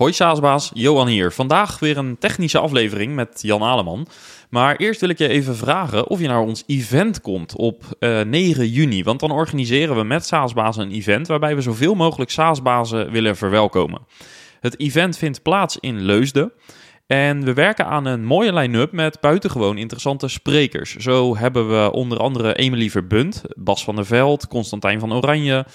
Hoi Saasbaas, Johan hier. Vandaag weer een technische aflevering met Jan Aleman. Maar eerst wil ik je even vragen of je naar ons event komt op uh, 9 juni. Want dan organiseren we met Saasbaas een event waarbij we zoveel mogelijk Saasbazen willen verwelkomen. Het event vindt plaats in Leusden. En we werken aan een mooie line-up met buitengewoon interessante sprekers. Zo hebben we onder andere Emily Verbund, Bas van der Veld, Constantijn van Oranje,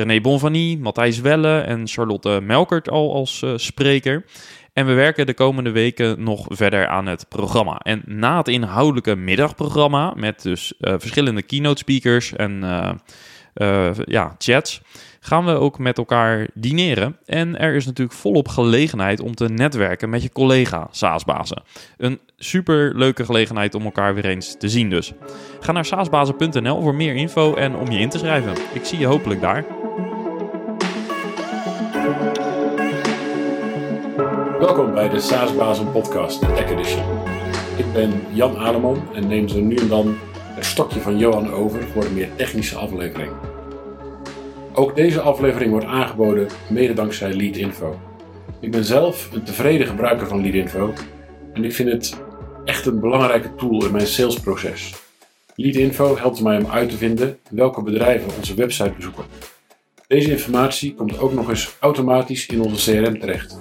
René Bonvanie, Matthijs Welle en Charlotte Melkert al als uh, spreker. En we werken de komende weken nog verder aan het programma. En na het inhoudelijke middagprogramma, met dus uh, verschillende keynote speakers en uh, ja, chats, gaan we ook met elkaar dineren. En er is natuurlijk volop gelegenheid om te netwerken met je collega Saasbazen. Een super leuke gelegenheid om elkaar weer eens te zien dus. Ga naar saasbazen.nl voor meer info en om je in te schrijven. Ik zie je hopelijk daar. Welkom bij de SaaSbazen podcast, de Tech Edition. Ik ben Jan Aleman en neem zo nu en dan het stokje van Johan over voor een meer technische aflevering. Ook deze aflevering wordt aangeboden mede dankzij Leadinfo. Ik ben zelf een tevreden gebruiker van Leadinfo en ik vind het echt een belangrijke tool in mijn salesproces. Leadinfo helpt mij om uit te vinden welke bedrijven onze website bezoeken. Deze informatie komt ook nog eens automatisch in onze CRM terecht.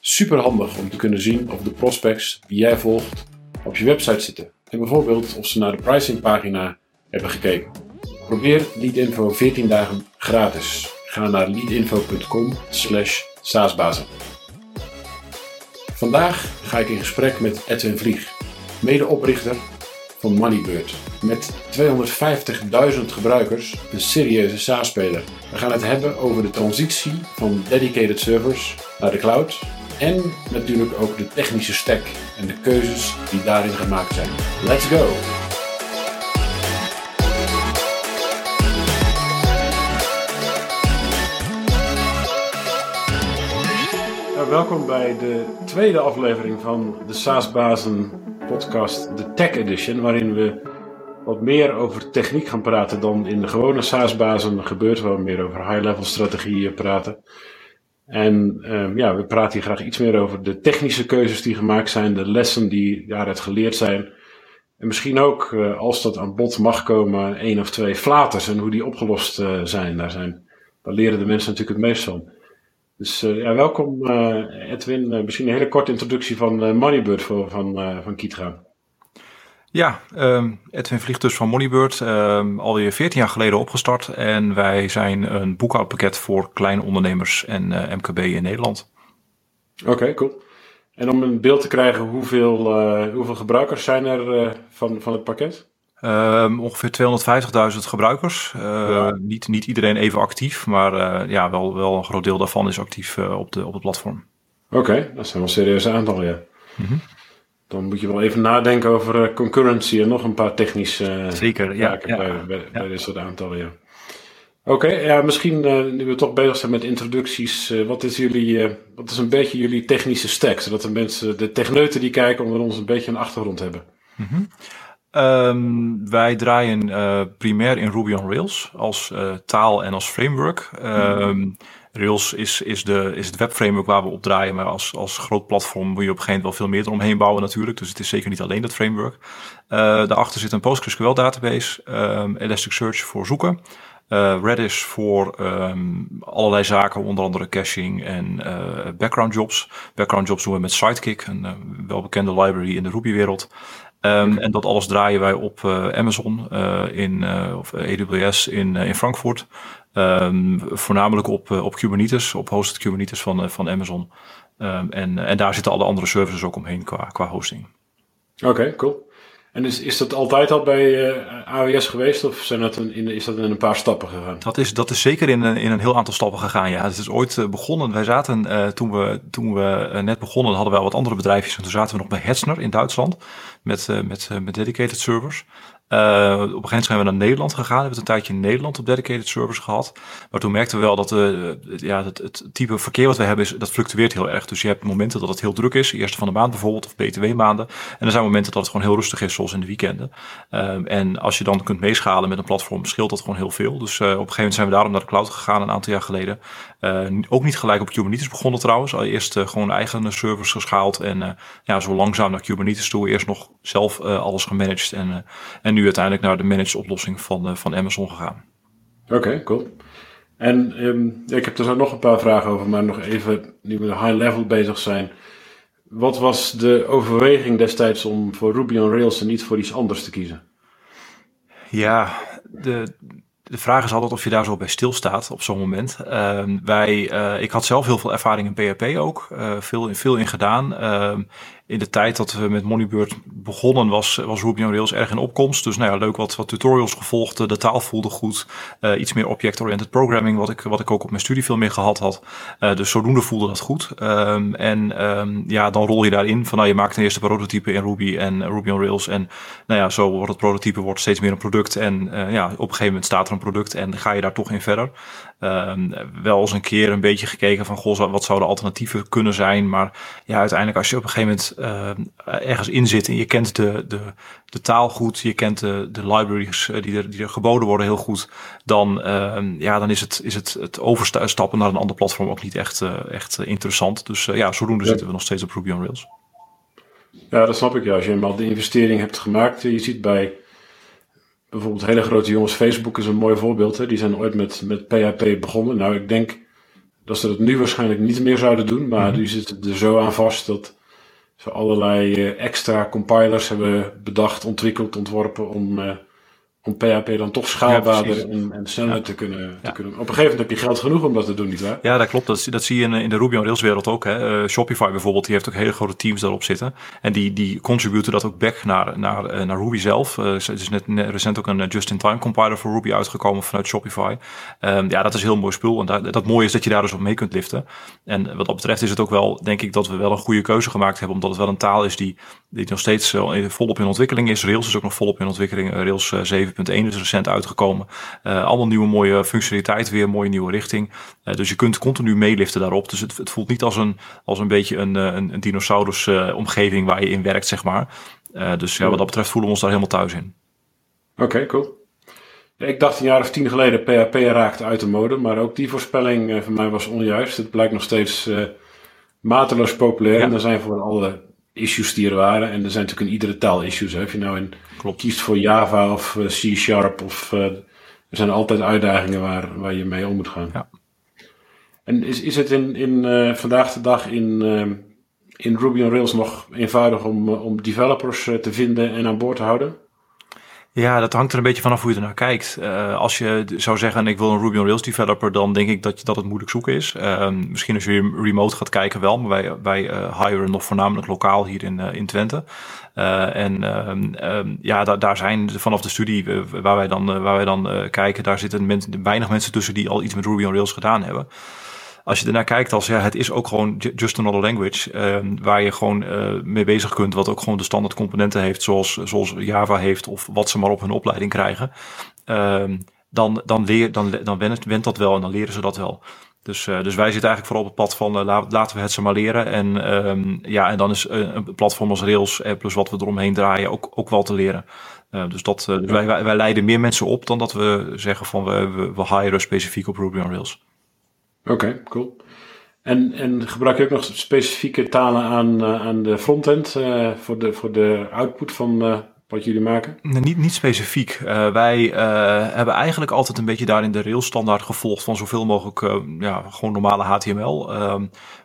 Super handig om te kunnen zien of de prospects die jij volgt op je website zitten en bijvoorbeeld of ze naar de pricingpagina hebben gekeken. Probeer Leadinfo 14 dagen gratis. Ga naar leadinfo.com slash. Vandaag ga ik in gesprek met Edwin Vlieg, medeoprichter van Moneybird. Met 250.000 gebruikers, een serieuze SaaS-speler. We gaan het hebben over de transitie van dedicated servers naar de cloud. En natuurlijk ook de technische stack en de keuzes die daarin gemaakt zijn. Let's go! Welkom bij de tweede aflevering van de SaaS-bazen podcast, de Tech Edition, waarin we wat meer over techniek gaan praten dan in de gewone SaaS-bazen gebeurt, waar we meer over high-level strategieën praten. En um, ja, we praten hier graag iets meer over de technische keuzes die gemaakt zijn, de lessen die daaruit geleerd zijn. En misschien ook, uh, als dat aan bod mag komen, één of twee flaters en hoe die opgelost uh, zijn. Daar, zijn. daar leren de mensen natuurlijk het meest van. Dus uh, ja, welkom Edwin. misschien een hele korte introductie van Moneybird voor, van, van Kitra. Ja, um, Edwin vliegt dus van Moneybird, um, alweer 14 jaar geleden opgestart. En wij zijn een boekhoudpakket voor kleine ondernemers en MKB in Nederland. Oké, okay, cool. En om een beeld te krijgen, hoeveel, hoeveel gebruikers zijn er van, van het pakket? Um, ongeveer 250.000 gebruikers. Ja. niet, niet iedereen even actief, maar ja, wel, wel een groot deel daarvan is actief op, de, op het platform. Oké, okay, dat zijn wel serieuze aantallen, ja. Mm -hmm. Dan moet je wel even nadenken over concurrency en nog een paar technische Zeker, ja, ja, bij, bij, ja. bij, dit soort aantallen. Ja. Oké, okay, ja, misschien nu we toch bezig zijn met introducties, wat is jullie, wat is een beetje jullie technische stack, zodat de mensen, de techneuten die kijken, onder ons een beetje een achtergrond hebben. Mm -hmm. Um, wij draaien primair in Ruby on Rails als taal en als framework. Um, Rails is, is, de, is het webframework waar we op draaien. Maar als, als groot platform moet je op een gegeven moment wel veel meer eromheen bouwen natuurlijk. Dus het is zeker niet alleen dat framework. Uh, daarachter zit een PostgreSQL database. Um, Elasticsearch voor zoeken. Uh, Redis voor allerlei zaken, onder andere caching en background jobs. Background jobs doen we met Sidekick, een welbekende library in de Ruby-wereld. Um, en dat alles draaien wij op uh, Amazon uh, in, uh, of AWS in, in Frankfurt. Um, voornamelijk op, op Kubernetes, op hosted Kubernetes van, van Amazon. Um, en, en daar zitten alle andere services ook omheen qua, qua hosting. Oké, okay, cool. En is, is dat altijd al bij uh, AWS geweest of zijn dat een, in, is dat in een paar stappen gegaan? Dat is, dat is zeker in in een heel aantal stappen gegaan, ja. Het is ooit uh, begonnen, wij zaten uh, toen we, toen we net begonnen, hadden we al wat andere bedrijfjes. En toen zaten we nog bij Hetzner in Duitsland met, met, met dedicated servers. Uh, op een gegeven moment zijn we naar Nederland gegaan. We hebben een tijdje in Nederland op dedicated servers gehad. Maar toen merkten we wel dat uh, ja, het, het, type verkeer wat we hebben, is, dat fluctueert heel erg. Dus je hebt momenten dat het heel druk is, eerste van de maand bijvoorbeeld, of BTW-maanden. En er zijn momenten dat het gewoon heel rustig is, zoals in de weekenden. Uh, en als je dan kunt meeschalen met een platform, scheelt dat gewoon heel veel. Dus op een gegeven moment zijn we daarom naar de cloud gegaan een aantal jaar geleden. ook niet gelijk op Kubernetes begonnen trouwens. Al eerst gewoon eigen servers geschaald en ja, zo langzaam naar Kubernetes toe. Eerst nog zelf alles gemanaged en, en nu uiteindelijk naar de managed oplossing van, uh, van Amazon gegaan. Oké, cool. En um, ik heb er zo nog een paar vragen over, maar nog even, nu we high level bezig zijn. Wat was de overweging destijds om voor Ruby on Rails en niet voor iets anders te kiezen? Ja, de, de vraag is altijd of je daar zo bij stilstaat op zo'n moment. Uh, wij, uh, ik had zelf heel veel ervaring in PHP ook, uh, veel, veel in gedaan. In de tijd dat we met Moneybird begonnen was, was Ruby on Rails erg in opkomst. Dus nou ja, leuk wat, wat tutorials gevolgd. De taal voelde goed. Uh, iets meer object-oriented programming, wat ik, wat ik ook op mijn studie veel meer gehad had. Uh, dus zodoende voelde dat goed. Um, en um, ja, dan rol je daarin van nou, je maakt een eerste prototype in Ruby en Ruby on Rails. En nou ja, zo wordt het prototype wordt steeds meer een product. En ja, op een gegeven moment staat er een product en ga je daar toch in verder. Um, wel eens een keer een beetje gekeken van, goh, wat zouden alternatieven kunnen zijn. Maar ja, uiteindelijk als je op een gegeven moment uh, ergens in zit en je kent de, de, de taal goed, je kent de, de libraries uh, die, er, die er geboden worden heel goed, dan, uh, ja, dan is, het, is het, het overstappen naar een ander platform ook niet echt, uh, echt interessant. Dus ja, zodoende ja. zitten we nog steeds op Ruby on Rails. Ja, dat snap ik. Ja. Als je eenmaal de investering hebt gemaakt, je ziet bij bijvoorbeeld hele grote jongens, Facebook is een mooi voorbeeld. Hè? Die zijn ooit met, met PHP begonnen. Nou, ik denk dat ze dat nu waarschijnlijk niet meer zouden doen, maar mm -hmm. die zitten er zo aan vast dat ze allerlei uh, extra compilers hebben bedacht, ontwikkeld, ontworpen om, uh, om PHP dan toch schaalbaarder ja, en, en, sneller ja. te, kunnen, ja. te kunnen. Op een gegeven moment heb je geld genoeg om dat te doen, nietwaar? Ja, dat klopt. Dat, dat zie je in, in de Ruby on Rails wereld ook. Hè. Uh, Shopify bijvoorbeeld, die heeft ook hele grote teams daarop zitten. En die, die contributen dat ook back naar, naar, naar Ruby zelf. er is net recent ook een just-in-time compiler voor Ruby uitgekomen vanuit Shopify. Um, ja, dat is heel mooi spul. En dat, dat mooie is dat je daar dus op mee kunt liften. En wat dat betreft is het ook wel, denk ik, dat we wel een goede keuze gemaakt hebben. Omdat het wel een taal is die, die nog steeds volop in ontwikkeling is. Rails is ook nog volop in ontwikkeling. Rails 7 7.1 is recent uitgekomen. Uh, allemaal nieuwe mooie functionaliteit, weer mooie nieuwe richting. Uh, dus je kunt continu meeliften daarop. Dus het, het, voelt niet als een, als een beetje een, een, een dinosaurus uh, omgeving waar je in werkt, zeg maar. dus ja, wat dat betreft voelen we ons daar helemaal thuis in. Oké, okay, cool. Ik dacht een jaar of tien geleden, PHP raakt uit de mode, maar ook die voorspelling van mij was onjuist. Het blijkt nog steeds mateloos populair ja. en er zijn voor alle issues die er waren. En er zijn natuurlijk in iedere taal issues. Hè. Of je nou in, Klopt. kiest voor Java of uh, C-sharp. Of, uh, er zijn altijd uitdagingen waar, waar je mee om moet gaan. Ja. En is, is het in, in, uh, vandaag de dag in, in Ruby on Rails nog eenvoudig om, om developers te vinden en aan boord te houden? Ja, dat hangt er een beetje vanaf hoe je er naar kijkt. Uh, als je zou zeggen, ik wil een Ruby on Rails developer, dan denk ik dat, dat het moeilijk zoeken is. Uh, misschien als je remote gaat kijken wel, maar wij, wij uh, hiren nog voornamelijk lokaal hier in, in Twente. en um, ja, da daar zijn vanaf de studie waar wij dan, waar wij dan kijken, daar zitten weinig mensen tussen die al iets met Ruby on Rails gedaan hebben als je ernaar kijkt als ja, het is ook gewoon just another language, uh, waar je gewoon uh, mee bezig kunt, wat ook gewoon de standaard componenten heeft, zoals, zoals Java heeft of wat ze maar op hun opleiding krijgen, uh, dan, dan, leer, dan, dan went, went dat wel en dan leren ze dat wel. Dus, uh, dus wij zitten eigenlijk vooral op het pad van uh, laten we het ze maar leren. En, um, ja, en dan is een platform als Rails plus wat we eromheen draaien ook, ook wel te leren. dus dat, dus wij, wij, wij leiden meer mensen op dan dat we zeggen van we, we, we hiren specifiek op Ruby on Rails. Oké, cool. En, en gebruik je ook nog specifieke talen aan, uh, aan de frontend uh, voor, de, voor de output van uh, wat jullie maken? Nee, niet, niet specifiek. wij hebben eigenlijk altijd een beetje daarin de Rails standaard gevolgd van zoveel mogelijk ja, gewoon normale HTML.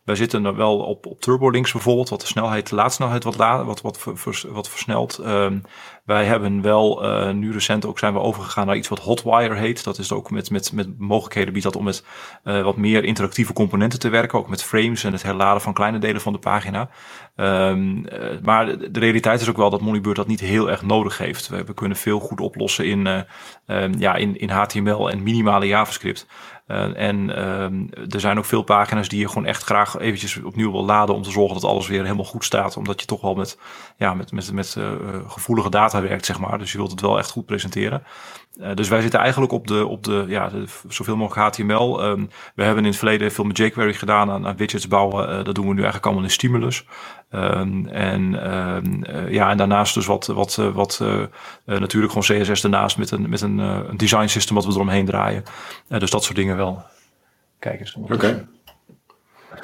Ehm, wij zitten wel op, op TurboLinks bijvoorbeeld, wat de snelheid, de laadsnelheid wat, wat, wat, wat, wat versnelt. Um, wij hebben wel uh, nu recent ook zijn we overgegaan naar iets wat Hotwire heet. Dat is ook met, met, met mogelijkheden biedt dat om met uh, wat meer interactieve componenten te werken. Ook met frames en het herladen van kleine delen van de pagina. Um, uh, maar de realiteit is ook wel dat Moneybird dat niet heel erg nodig heeft. We, we kunnen veel goed oplossen in, um, ja, in, in HTML en minimale JavaScript. En ehm, er zijn ook veel pagina's die je gewoon echt graag eventjes opnieuw wil laden om te zorgen dat alles weer helemaal goed staat. Omdat je toch wel met, ja, met, met, met gevoelige data werkt, zeg maar. Dus je wilt het wel echt goed presenteren. Uh, dus wij zitten eigenlijk op de, op de, ja, zoveel mogelijk HTML. Ehm, we hebben in het verleden veel met jQuery gedaan aan, aan widgets bouwen. Uh, dat doen we nu eigenlijk allemaal in Stimulus. Um, en, um, uh, ja, en daarnaast dus wat, wat, wat natuurlijk gewoon CSS ernaast met een, met een, design system wat we eromheen draaien. dus dat soort dingen wel. Kijk eens. Oké.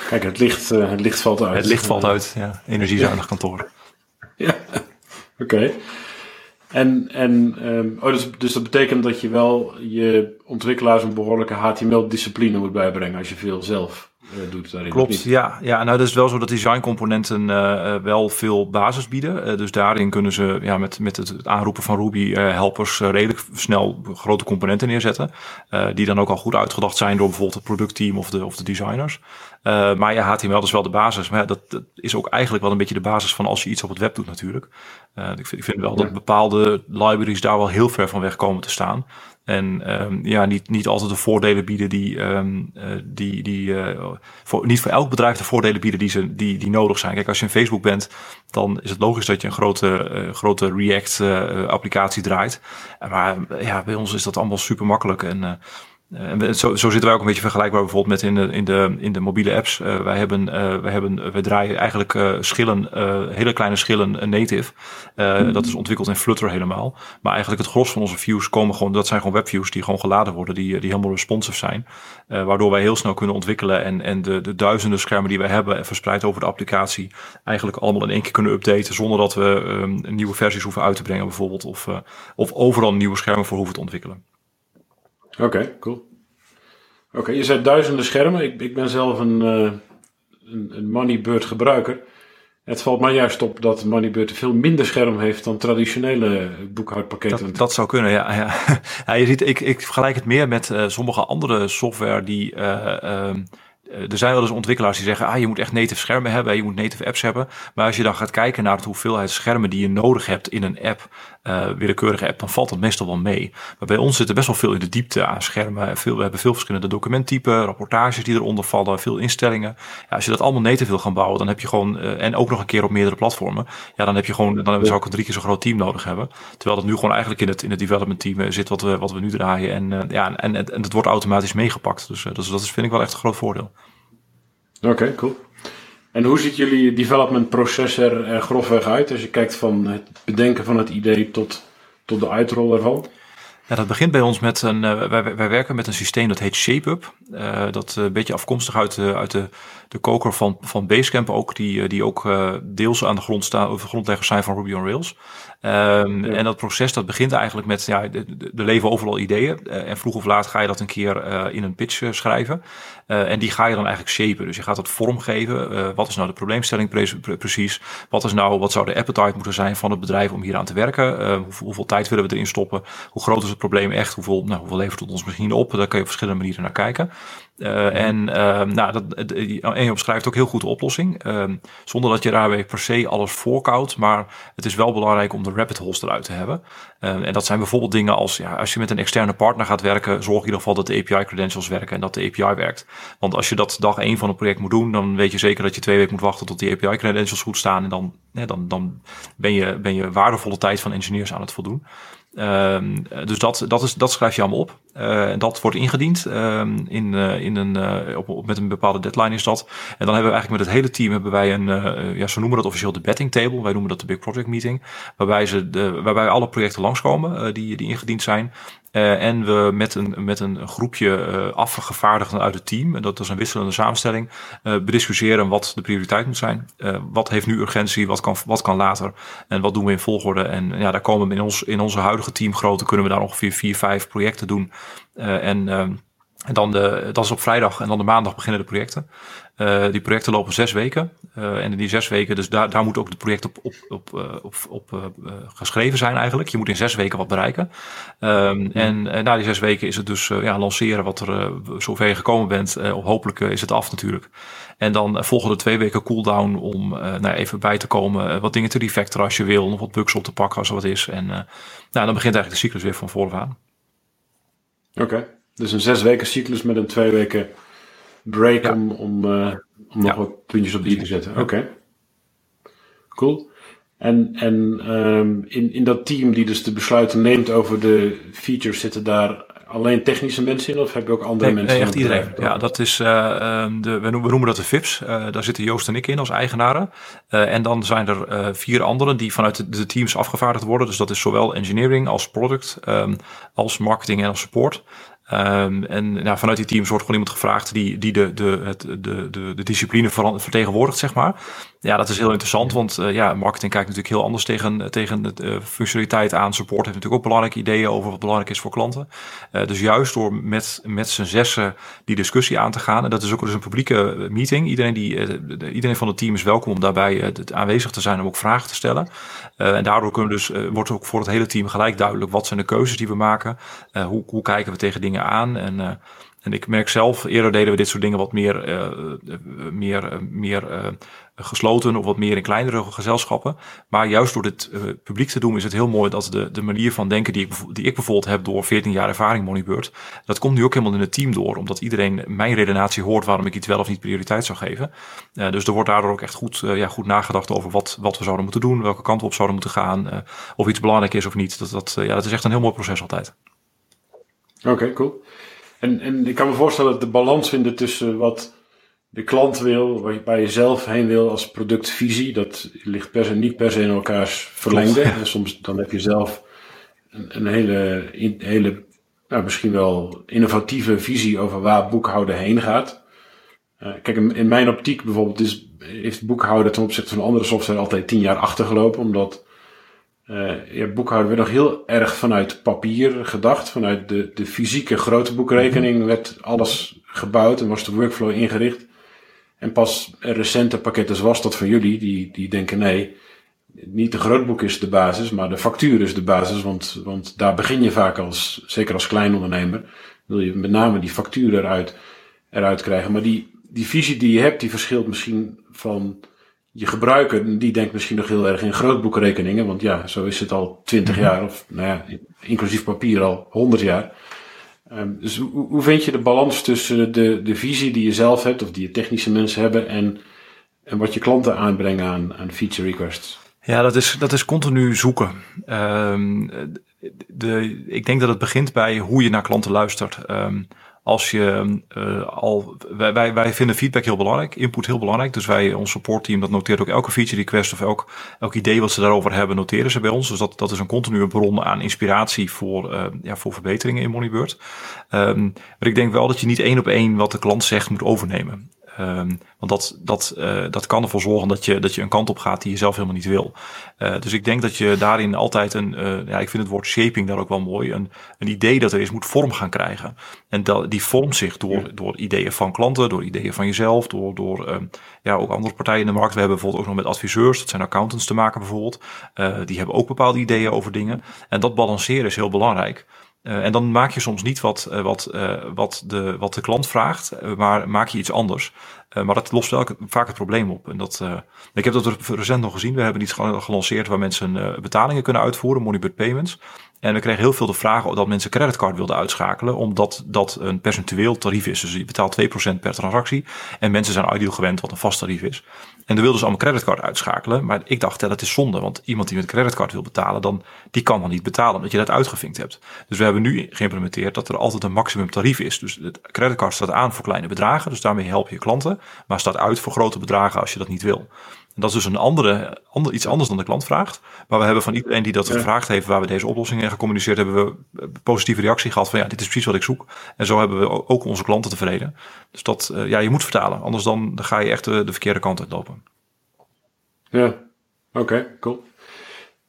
Kijk, het licht, het licht valt uit. Het licht valt uit, ja. Energiezuinig kantoor. Ja, oké. En, en um, oh, dus, dus dat betekent dat je wel je ontwikkelaars een behoorlijke HTML-discipline moet bijbrengen als je veel zelf doet daarin. Klopt, ja. ja. Nou, dat is wel zo dat designcomponenten uh, wel veel basis bieden. Uh, dus daarin kunnen ze ja, met, met het aanroepen van Ruby helpers redelijk snel grote componenten neerzetten. die dan ook al goed uitgedacht zijn door bijvoorbeeld het productteam of de, of de designers. Maar ja, HTML is wel de basis. Maar dat, dat, is ook eigenlijk wel een beetje de basis van als je iets op het web doet natuurlijk. Ik, vind, ik vind wel dat bepaalde libraries daar wel heel ver van weg komen te staan. En um, ja, niet, niet altijd de voordelen bieden die, um, die, die uh, voor, niet voor elk bedrijf de voordelen bieden die, ze, die, die nodig zijn. Kijk, als je een Facebook bent, dan is het logisch dat je een grote, uh, grote React applicatie draait. Maar ja, bij ons is dat allemaal super makkelijk. En uh, zo, zo, zitten wij ook een beetje vergelijkbaar bijvoorbeeld met in de, in de, in de mobiele apps. Uh, wij, hebben, uh, wij, hebben, wij draaien eigenlijk schillen, hele kleine schillen native. Dat is ontwikkeld in Flutter helemaal. Maar eigenlijk het gros van onze views komen gewoon, dat zijn gewoon webviews die gewoon geladen worden, die, die helemaal responsive zijn. waardoor wij heel snel kunnen ontwikkelen en, en de, de duizenden schermen die wij hebben verspreid over de applicatie eigenlijk allemaal in één keer kunnen updaten zonder dat we um, nieuwe versies hoeven uit te brengen bijvoorbeeld. Of, of overal nieuwe schermen voor hoeven te ontwikkelen. Oké, cool. Oké, je zei duizenden schermen. Ik, ik ben zelf een, uh, een, een Moneybird gebruiker. Het valt mij juist op dat Moneybird veel minder scherm heeft dan traditionele boekhoudpakketten. Dat, dat zou kunnen, ja. ja. ja je ziet, ik, ik vergelijk het meer met uh, sommige andere software die uh, eh, er zijn wel eens ontwikkelaars die zeggen, ah, je moet echt native schermen hebben, je moet native apps hebben. Maar als je dan gaat kijken naar de hoeveelheid schermen die je nodig hebt in een app, uh, willekeurige app, dan valt dat meestal wel mee. Maar bij ons zit er best wel veel in de diepte aan schermen. Veel, we hebben veel verschillende documenttypen, rapportages die eronder vallen, veel instellingen. Ja, als je dat allemaal native wil gaan bouwen, dan heb je gewoon, uh, en ook nog een keer op meerdere platformen, ja, dan heb je gewoon, dan zou ik een drie keer zo groot team nodig hebben. Terwijl dat nu gewoon eigenlijk in het, in het development team zit wat we, wat we nu draaien. En, uh, ja, en, en, het wordt automatisch meegepakt. Dus, dus dat is, vind ik wel echt een groot voordeel. Oké, cool. En hoe ziet jullie development proces er grofweg uit als je kijkt van het bedenken van het idee tot, tot de uitrol ervan? Ja, dat begint bij ons met een. Uh, wij, wij werken met een systeem dat heet ShapeUp. Uh, dat uh, een beetje afkomstig uit, de, uit de, de koker van, van Basecamp ook, die, die ook deels aan de grond staan, of grondleggers zijn van Ruby on Rails. Um, En dat proces dat begint eigenlijk met, ja, de, de leven overal ideeën. Uh, en vroeg of laat ga je dat een keer uh, in een pitch uh, schrijven. en die ga je dan eigenlijk shapen. Dus je gaat dat vormgeven. wat is nou de probleemstelling pre precies? Wat is nou, wat zou de appetite moeten zijn van het bedrijf om hier aan te werken? Hoeveel, hoeveel, tijd willen we erin stoppen? Hoe groot is het probleem echt? Hoeveel, nou, hoeveel levert het ons misschien op? Daar kun je op verschillende manieren naar kijken. Uh, en uh, nou, dat, en je omschrijft ook heel goed de oplossing. Uh, zonder dat je daarbij per se alles voorkoudt. Maar het is wel belangrijk om de rabbit holes eruit te hebben. en dat zijn bijvoorbeeld dingen als ja, als je met een externe partner gaat werken, zorg in ieder geval dat de API credentials werken en dat de API werkt. Want als je dat dag één van het project moet doen, dan weet je zeker dat je twee weken moet wachten tot die API credentials goed staan. En dan, dan, dan ben, je, ben je waardevolle tijd van engineers aan het voldoen. Um, dus dat, dat, is, dat schrijf je allemaal op. Uh, dat wordt ingediend um, in, uh, in een, uh, op, op, met een bepaalde deadline is dat. En dan hebben we eigenlijk met het hele team hebben wij een, ja, zo noemen dat officieel de betting table. Wij noemen dat de Big Project Meeting. Waarbij, ze de, waarbij alle projecten langskomen die, die ingediend zijn. Uh, en we met een, met een groepje uh, afgevaardigden uit het team, en dat is een wisselende samenstelling, uh, bediscussiëren wat de prioriteit moet zijn. wat heeft nu urgentie, wat kan, wat kan later en wat doen we in volgorde. En ja, daar komen we in, ons, in onze huidige teamgrootte kunnen we daar ongeveer vier, vijf projecten doen. en ehm, en dan de, dat is op vrijdag en dan de maandag beginnen de projecten. Uh, die projecten lopen zes weken. Uh, en in die zes weken, dus daar, daar moet ook het project op, op, op, uh, op, op geschreven zijn eigenlijk. Je moet in zes weken wat bereiken. Um, en na die zes weken is het dus ja, lanceren wat er zover je gekomen bent. hopelijk is het af natuurlijk. En dan volgen er twee weken cooldown om nou, even bij te komen. wat dingen te refactoren als je wil. Nog wat bugs op te pakken als er wat is. En nou, dan begint eigenlijk de cyclus weer van vooraf aan. Oké. Dus een zes weken cyclus met een twee weken break om, om, uh, om nog wat puntjes op die te zetten. Oké. Cool. En, en um, in, in dat team die dus de besluiten neemt over de features, zitten daar alleen technische mensen in of heb je ook andere mensen? Nee, echt iedereen. Ja, dat is, uh, de, we, noemen, dat de VIPs. Uh, daar zitten Joost en ik in als eigenaren. Uh, en dan zijn er vier anderen die vanuit de, de, teams afgevaardigd worden. Dus dat is zowel engineering als product, um, als marketing en als support. Um, en nou, vanuit die teams wordt gewoon iemand gevraagd die, die de, de, het, de, de, de discipline vertegenwoordigt, zeg maar. Ja, dat is heel interessant, want uh, ja, marketing kijkt natuurlijk heel anders tegen, tegen de uh, functionaliteit aan. Support heeft natuurlijk ook belangrijke ideeën over wat belangrijk is voor klanten. Uh, dus juist door met, met z'n zessen die discussie aan te gaan, en dat is ook dus een publieke meeting. Iedereen, die, de, iedereen van het team is welkom om daarbij aanwezig te zijn om ook vragen te stellen. en daardoor kunnen dus, wordt ook voor het hele team gelijk duidelijk wat zijn de keuzes die we maken. hoe, hoe kijken we tegen dingen aan en... En ik merk zelf, eerder deden we dit soort dingen wat meer, uh, meer, meer uh, gesloten of wat meer in kleinere gezelschappen. Maar juist door dit publiek te doen is het heel mooi dat de, de manier van denken die ik, die ik bijvoorbeeld heb door 14 jaar ervaring Moneybird, dat komt nu ook helemaal in het team door. Omdat iedereen mijn redenatie hoort waarom ik iets wel of niet prioriteit zou geven. Dus er wordt daardoor ook echt goed, ja, goed nagedacht over wat, wat we zouden moeten doen, welke kant op zouden moeten gaan, of iets belangrijk is of niet. Dat, dat, ja, dat is echt een heel mooi proces altijd. Oké, okay, cool. En, en ik kan me voorstellen dat de balans vinden tussen wat de klant wil, waar je bij jezelf heen wil als productvisie, dat ligt per se, niet per se in elkaars verlengde. En soms dan heb je zelf een, een hele, hele nou, misschien wel innovatieve visie over waar boekhouden heen gaat. Uh, kijk, in, in, mijn optiek bijvoorbeeld is, heeft boekhouden ten opzichte van andere software altijd tien jaar achtergelopen, omdat uh, ja, boekhouden werd nog heel erg vanuit papier gedacht. Vanuit de, de fysieke grote boekrekening mhm. werd alles gebouwd en was de workflow ingericht. En pas recente pakketten zoals dat van jullie, die, die denken nee, niet de grootboek is de basis, maar de factuur is de basis. Want, want daar begin je vaak als, zeker als klein ondernemer, wil je met name die factuur eruit, eruit krijgen. Maar die, die visie die je hebt, die verschilt misschien van je gebruiker, die denkt misschien nog heel erg in grootboekrekeningen. Want ja, zo is het al twintig mhm. jaar, of nou ja, inclusief papier al honderd jaar. Um, dus hoe, hoe vind je de balans tussen de, de visie die je zelf hebt, of die je technische mensen hebben, en, en wat je klanten aanbrengen aan, aan feature requests? Ja, dat is, dat is continu zoeken. Um, de, ik denk dat het begint bij hoe je naar klanten luistert. Um, als je uh, al, wij, wij, vinden feedback heel belangrijk, input heel belangrijk. Dus wij, ons supportteam, dat noteert ook elke feature request of elk, elk idee wat ze daarover hebben, noteren ze bij ons. Dus dat, dat is een continue bron aan inspiratie voor, uh, ja, voor verbeteringen in Moneybird. Um, maar ik denk wel dat je niet één op één wat de klant zegt moet overnemen. Um, want dat, dat, uh, dat kan ervoor zorgen dat je, dat je een kant op gaat die je zelf helemaal niet wil. Uh, dus ik denk dat je daarin altijd een, uh, ja, ik vind het woord shaping daar ook wel mooi, een, een idee dat er is, moet vorm gaan krijgen. En dat, die vormt zich door, door ideeën van klanten, door ideeën van jezelf, door, door um, ja, ook andere partijen in de markt. We hebben bijvoorbeeld ook nog met adviseurs, dat zijn accountants te maken bijvoorbeeld. die hebben ook bepaalde ideeën over dingen. En dat balanceren is heel belangrijk. Uh, en dan maak je soms niet wat, uh, wat, uh, wat, de, wat de klant vraagt, maar maak je iets anders. maar dat lost wel vaak het probleem op. En dat, ik heb dat recent nog gezien. We hebben iets gelanceerd waar mensen betalingen kunnen uitvoeren, Moneybird Payments. En we kregen heel veel de vragen dat mensen creditcard wilden uitschakelen, omdat dat een percentueel tarief is. Dus je betaalt 2% per transactie. En mensen zijn ideal gewend wat een vast tarief is. En dan wilden ze allemaal creditcard uitschakelen. Maar ik dacht, ja, dat is zonde. Want iemand die met creditcard wil betalen, dan, die kan dan niet betalen, omdat je dat uitgevinkt hebt. Dus we hebben nu geïmplementeerd dat er altijd een maximum tarief is. Dus het creditcard staat aan voor kleine bedragen. Dus daarmee help je klanten. Maar staat uit voor grote bedragen als je dat niet wil dat is dus een andere, ander, iets anders dan de klant vraagt. Maar we hebben van iedereen die dat gevraagd heeft, waar we deze oplossingen gecommuniceerd hebben, we een positieve reactie gehad van ja, dit is precies wat ik zoek. En zo hebben we ook onze klanten tevreden. Dus dat, uh, ja, je moet vertalen. Anders dan, dan ga je echt de, de verkeerde kant uitlopen. Ja, oké, okay, cool.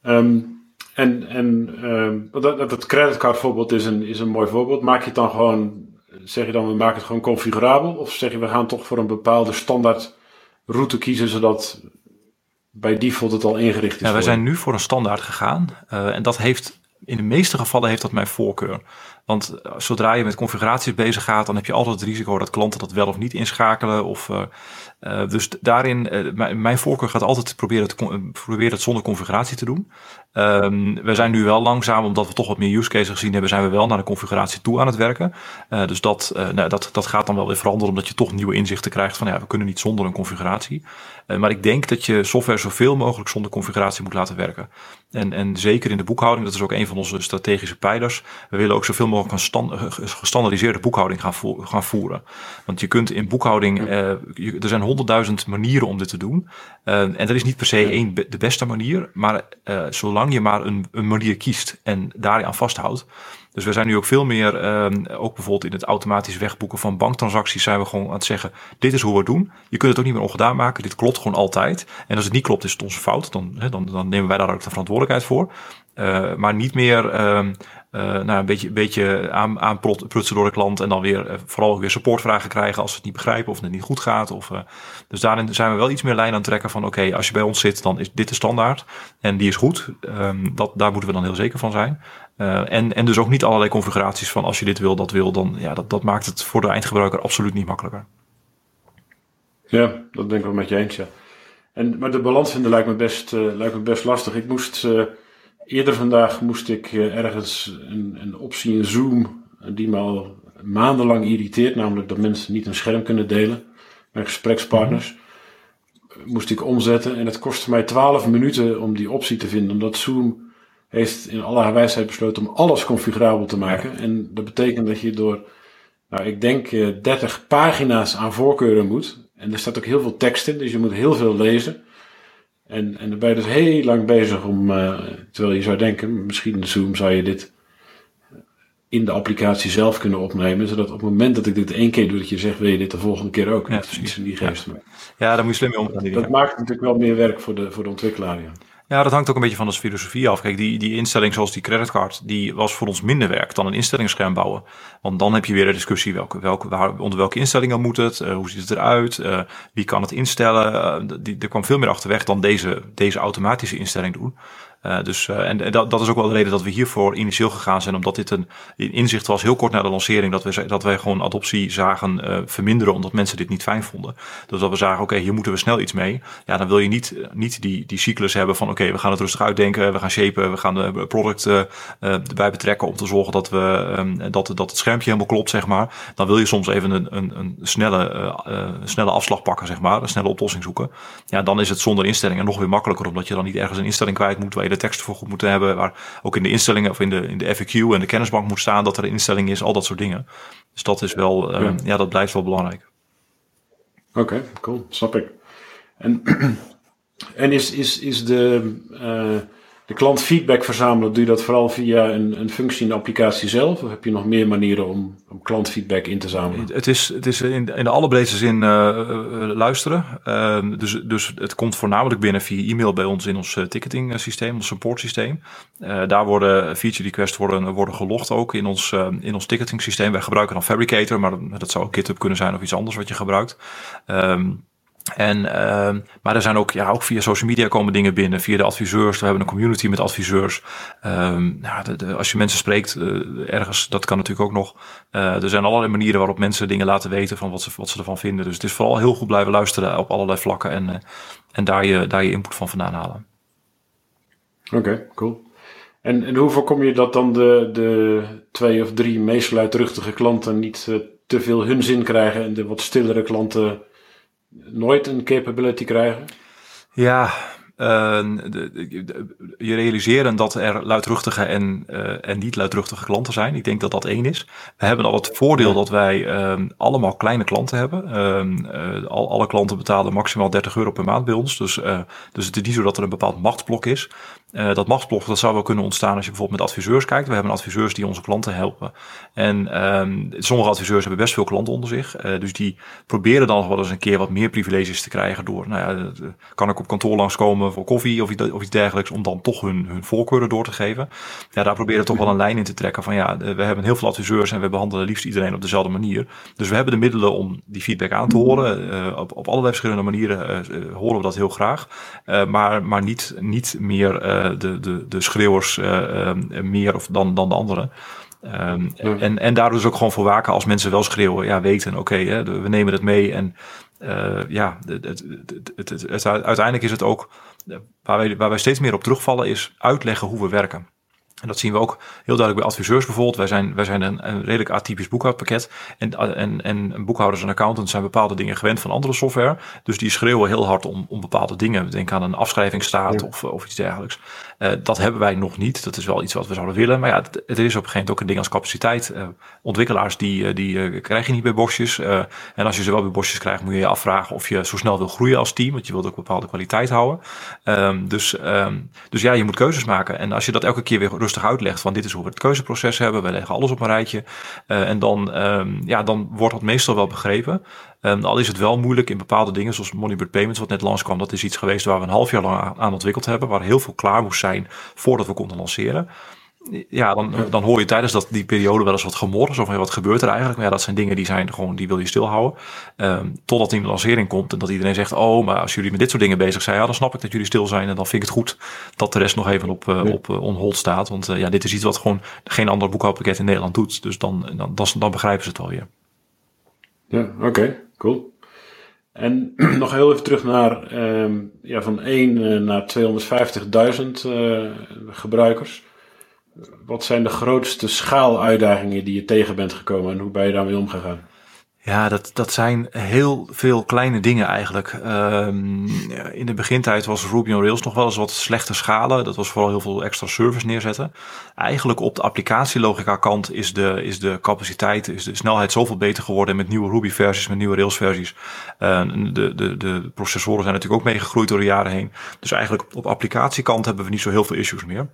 Um, en en um, dat, dat creditcard voorbeeld is een, is een mooi voorbeeld. Maak je het dan gewoon, zeg je dan, we maken het gewoon configurabel? Of zeg je, we gaan toch voor een bepaalde standaard route kiezen, zodat bij default het al ingericht is? Ja, wij zijn nu voor een standaard gegaan. Uh, en dat heeft, in de meeste gevallen heeft dat mijn voorkeur. Want zodra je met configuraties bezig gaat, dan heb je altijd het risico dat klanten dat wel of niet inschakelen. Of, dus daarin, mijn voorkeur gaat altijd proberen, te, proberen het zonder configuratie te doen. Um, we zijn nu wel langzaam, omdat we toch wat meer use cases gezien hebben, zijn we wel naar de configuratie toe aan het werken. Uh, dus dat, uh, nou, dat, dat gaat dan wel weer veranderen, omdat je toch nieuwe inzichten krijgt van ja, we kunnen niet zonder een configuratie. Uh, maar ik denk dat je software zoveel mogelijk zonder configuratie moet laten werken. En, en zeker in de boekhouding, dat is ook een van onze strategische pijlers. We willen ook zoveel mogelijk een stand, gestandardiseerde boekhouding gaan, vo gaan voeren. Want je kunt in boekhouding, je, er zijn honderdduizend manieren om dit te doen. en er is niet per se één de beste manier, maar zolang je maar een, een manier kiest en daar aan vasthoudt. Dus we zijn nu ook veel meer, um, ook bijvoorbeeld in het automatisch wegboeken van banktransacties, zijn we gewoon aan het zeggen: dit is hoe we het doen. Je kunt het ook niet meer ongedaan maken. Dit klopt gewoon altijd. En als het niet klopt, is het onze fout. Dan, hè, dan, dan nemen wij daar ook de verantwoordelijkheid voor. Uh, maar niet meer um, uh, nou, een beetje, beetje aan, aanprutsen door de klant en dan weer uh, vooral weer supportvragen krijgen als ze het niet begrijpen of het niet goed gaat. Of, dus daarin zijn we wel iets meer lijn aan het trekken van oké, als je bij ons zit, dan is dit de standaard en die is goed. Um, dat, daar moeten we dan heel zeker van zijn. en, en dus ook niet allerlei configuraties van als je dit wil, dat wil, dan ja, dat, dat maakt het voor de eindgebruiker absoluut niet makkelijker. Ja, dat ben ik wel met je eens, ja. En, maar de balans vinden lijkt me best, lijkt me best lastig. Ik moest Eerder vandaag moest ik eh, ergens een, een optie in Zoom die me al maandenlang irriteert, namelijk dat mensen niet een scherm kunnen delen met gesprekspartners. Moest ik omzetten en het kostte mij 12 minuten om die optie te vinden, omdat Zoom heeft in alle wijsheid besloten om alles configurabel te maken. En dat betekent dat je door, nou, ik denk 30 eh, pagina's aan voorkeuren moet. En er staat ook heel veel tekst in, dus je moet heel veel lezen. En, en dan ben je dus heel lang bezig om, uh, terwijl je zou denken, misschien in Zoom zou je dit in de applicatie zelf kunnen opnemen, zodat op het moment dat ik dit één keer doe, dat je zegt, wil je dit de volgende keer ook? Ja, precies. In die geest. Ja. ja, daar moet je slim mee omgaan. Dat maakt natuurlijk wel meer werk voor de, voor de ontwikkelaar, ja. Ja, dat hangt ook een beetje van de filosofie af. Kijk, die, die instelling zoals die creditcard, die was voor ons minder werk dan een instellingsscherm bouwen. Want dan heb je weer een discussie, welke, welke, waar, onder welke instellingen moet het, uh, hoe ziet het eruit, uh, wie kan het instellen. Uh, die, er kwam veel meer achterweg dan deze, deze automatische instelling doen. Uh, dus, uh, en dat, dat is ook wel de reden dat we hiervoor initieel gegaan zijn, omdat dit een, inzicht was heel kort na de lancering, dat, we, dat wij gewoon adoptie zagen uh, verminderen, omdat mensen dit niet fijn vonden. Dus dat we zagen, oké, hier moeten we snel iets mee. Ja, dan wil je niet, niet die, die cyclus hebben van, oké, we gaan het rustig uitdenken, we gaan shapen, we gaan de product erbij betrekken om te zorgen dat, we, um, dat, dat het schermpje helemaal klopt, zeg maar. Dan wil je soms even een, een, een snelle, snelle afslag pakken, zeg maar, een snelle oplossing zoeken. Ja, dan is het zonder instellingen nog weer makkelijker, omdat je dan niet ergens een instelling kwijt moet de tekst voor goed moeten hebben. Waar ook in de instellingen of in de, in de FAQ en de kennisbank moet staan dat er een instelling is. Al dat soort dingen. Dus dat is wel, uh, ja. ja. dat blijft wel belangrijk. Oké, okay, cool. Snap ik. En, en is, is, is de, uh, de klant feedback verzamelen, doe je dat vooral via een, een functie in de applicatie zelf? Of heb je nog meer manieren om, om klantfeedback in te zamelen? Het is, het is in, in de allerbreedste zin uh, luisteren. Uh, dus, dus het komt voornamelijk binnen via e-mail bij ons in ons ticketing systeem, ons support systeem. daar worden feature requests worden, worden gelogd ook in ons, in ons ticketing systeem. Wij gebruiken dan Fabricator, maar dat zou ook GitHub kunnen zijn of iets anders wat je gebruikt. Um, en, uh, maar er zijn ook, ja, ook via social media komen dingen binnen, via de adviseurs. We hebben een community met adviseurs. Um, nou, de, de, als je mensen spreekt uh, ergens, dat kan natuurlijk ook nog. Uh, er zijn allerlei manieren waarop mensen dingen laten weten van wat ze, wat ze ervan vinden. Dus het is vooral heel goed blijven luisteren op allerlei vlakken en, uh, en daar, je, daar je input van vandaan halen. Oké, cool. En, en hoe voorkom je dat dan de, de twee of drie meest luidruchtige klanten niet te veel hun zin krijgen en de wat stillere klanten nooit een capability krijgen? Ja, uh, de, de, je realiseren dat er luidruchtige en, uh, en niet luidruchtige klanten zijn. Ik denk dat dat één is. We hebben al het voordeel dat wij uh, allemaal kleine klanten hebben. Ehm, al, alle klanten betalen maximaal 30 euro per maand bij ons. Dus, dus het is niet zo dat er een bepaald machtsblok is. Uh, dat machtsblok dat zou wel kunnen ontstaan als je bijvoorbeeld met adviseurs kijkt. We hebben adviseurs die onze klanten helpen. En um, sommige adviseurs hebben best veel klanten onder zich. Uh, dus die proberen dan wel eens een keer wat meer privileges te krijgen door, nou ja, kan ik op kantoor langskomen voor koffie of iets, of iets dergelijks, om dan toch hun, hun voorkeuren door te geven. Ja, daar proberen toch wel een lijn in te trekken van ja, we hebben heel veel adviseurs en we behandelen liefst iedereen op dezelfde manier. Dus we hebben de middelen om die feedback aan te horen. Op, op allerlei verschillende manieren horen we dat heel graag. maar, maar niet, niet meer de, de, de schreeuwers uh, meer of dan, dan de anderen. Um, en, en daar dus ook gewoon voor waken als mensen wel schreeuwen, ja, weten, oké, we nemen het mee. En uh, ja, het, het, het, uiteindelijk is het ook, waar wij, waar wij steeds meer op terugvallen, is uitleggen hoe we werken. En dat zien we ook heel duidelijk bij adviseurs bijvoorbeeld. Wij zijn, wij zijn een, een redelijk atypisch boekhoudpakket. En, en, en boekhouders en accountants zijn bepaalde dingen gewend van andere software. Dus die schreeuwen heel hard om, om bepaalde dingen. Denk aan een afschrijvingsstaat of, of iets dergelijks. Uh, dat hebben wij nog niet. Dat is wel iets wat we zouden willen. Maar ja, het, het is op een gegeven moment ook een ding als capaciteit. Uh, ontwikkelaars die, uh, die krijg je niet bij bosjes. en als je ze wel bij bosjes krijgt, moet je je afvragen of je zo snel wil groeien als team. Want je wilt ook bepaalde kwaliteit houden. Um, dus, um, dus ja, je moet keuzes maken. En als je dat elke keer weer rustig uitlegt, van dit is hoe we het keuzeproces hebben. We leggen alles op een rijtje. en dan, um, ja, dan wordt dat meestal wel begrepen. Um, al is het wel moeilijk in bepaalde dingen, zoals Moneybird Payments, wat net langskwam. Dat is iets geweest waar we een half jaar lang aan ontwikkeld hebben. Waar heel veel klaar moest zijn voordat we konden lanceren. Ja, dan, dan hoor je tijdens dat, die periode wel eens wat gemor. Zo van, wat gebeurt er eigenlijk? Maar ja, dat zijn dingen die zijn gewoon, die wil je stilhouden. Um, totdat die lancering komt en dat iedereen zegt, oh, maar als jullie met dit soort dingen bezig zijn, ja, dan snap ik dat jullie stil zijn. En dan vind ik het goed dat de rest nog even op, uh, op uh, on hold staat. Want uh, ja, dit is iets wat gewoon geen ander boekhoudpakket in Nederland doet. Dus dan, dan, dan, dan begrijpen ze het wel weer. Ja, oké, okay, cool. En nog heel even terug naar um, ja, van 1 uh, naar 250.000 uh, gebruikers. Wat zijn de grootste schaaluitdagingen die je tegen bent gekomen en hoe ben je daarmee omgegaan? Ja, dat, dat zijn heel veel kleine dingen eigenlijk. Um, in de begintijd was Ruby on Rails nog wel eens wat slechte schalen. Dat was vooral heel veel extra service neerzetten. Eigenlijk op de applicatielogica kant is de, is de capaciteit, is de snelheid zoveel beter geworden met nieuwe Ruby versies, met nieuwe Rails versies. Uh, de, de, de processoren zijn natuurlijk ook meegegroeid door de jaren heen. Dus eigenlijk op applicatiekant hebben we niet zo heel veel issues meer.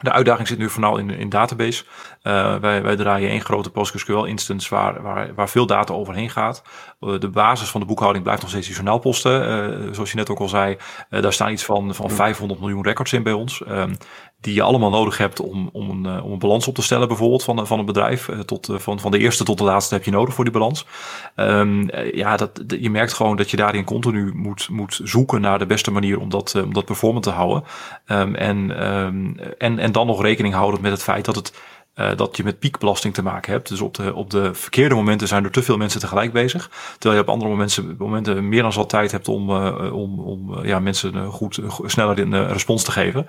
De uitdaging zit nu vooral in, in database. Uh, wij, wij draaien één grote PostgreSQL instance waar, waar, waar veel data overheen gaat. Uh, de basis van de boekhouding blijft nog steeds die journaalposten. Uh, zoals je net ook al zei, daar staan iets van, van 500 miljoen records in bij ons. Um, die je allemaal nodig hebt om, om, een, om een balans op te stellen, bijvoorbeeld van, van een bedrijf. Tot, van, van de eerste tot de laatste heb je nodig voor die balans. Um, ja, dat, je merkt gewoon dat je daarin continu moet, moet zoeken naar de beste manier om dat, om dat performant te houden. Um, en, en, en dan nog rekening houden met het feit dat het uh, dat je met piekbelasting te maken hebt. Dus op de, op de verkeerde momenten zijn er te veel mensen tegelijk bezig. Terwijl je op andere momenten, momenten meer dan zat tijd hebt om, uh, om, om uh, ja, mensen goed, sneller een respons te geven.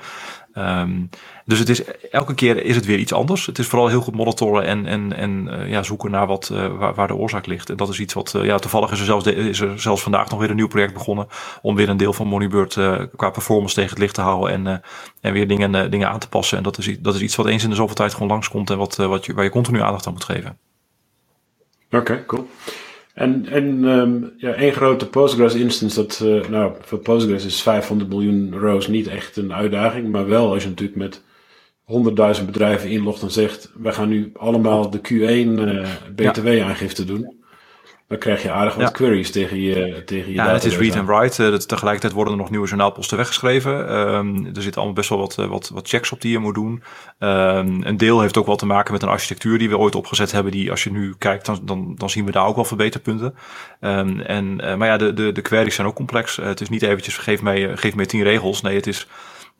Um, dus het is, elke keer is het weer iets anders. Het is vooral heel goed monitoren en, en, en ja, zoeken naar wat, waar, waar, de oorzaak ligt. En dat is iets wat, ja, toevallig is er, zelfs is er zelfs vandaag nog weer een nieuw project begonnen. Om weer een deel van Moneybird qua performance tegen het licht te houden. En, en weer dingen, dingen aan te passen. En dat is, dat is iets wat eens in de zoveel tijd gewoon langskomt komt en wat, wat je, waar je continu aandacht aan moet geven. Oké, cool. En, en um, ja, één grote Postgres instance, dat, uh, nou, voor Postgres is 500 miljoen rows niet echt een uitdaging, maar wel als je natuurlijk met 100.000 bedrijven inlogt en zegt, we gaan nu allemaal de Q1 uh, BTW-aangifte doen dan krijg je aardig wat ja. queries tegen je tegen je Ja, het is read and write. Uh, tegelijkertijd worden er nog nieuwe journaalposten weggeschreven. Um, er zitten allemaal best wel wat, uh, wat, wat checks op die je moet doen. Um, een deel heeft ook wel te maken met een architectuur die we ooit opgezet hebben. Die als je nu kijkt, dan, dan, dan zien we daar ook wel verbeterpunten. Um, en, uh, maar ja, de, de, de queries zijn ook complex. het is niet eventjes geef mij, geef mij tien regels. Nee, het is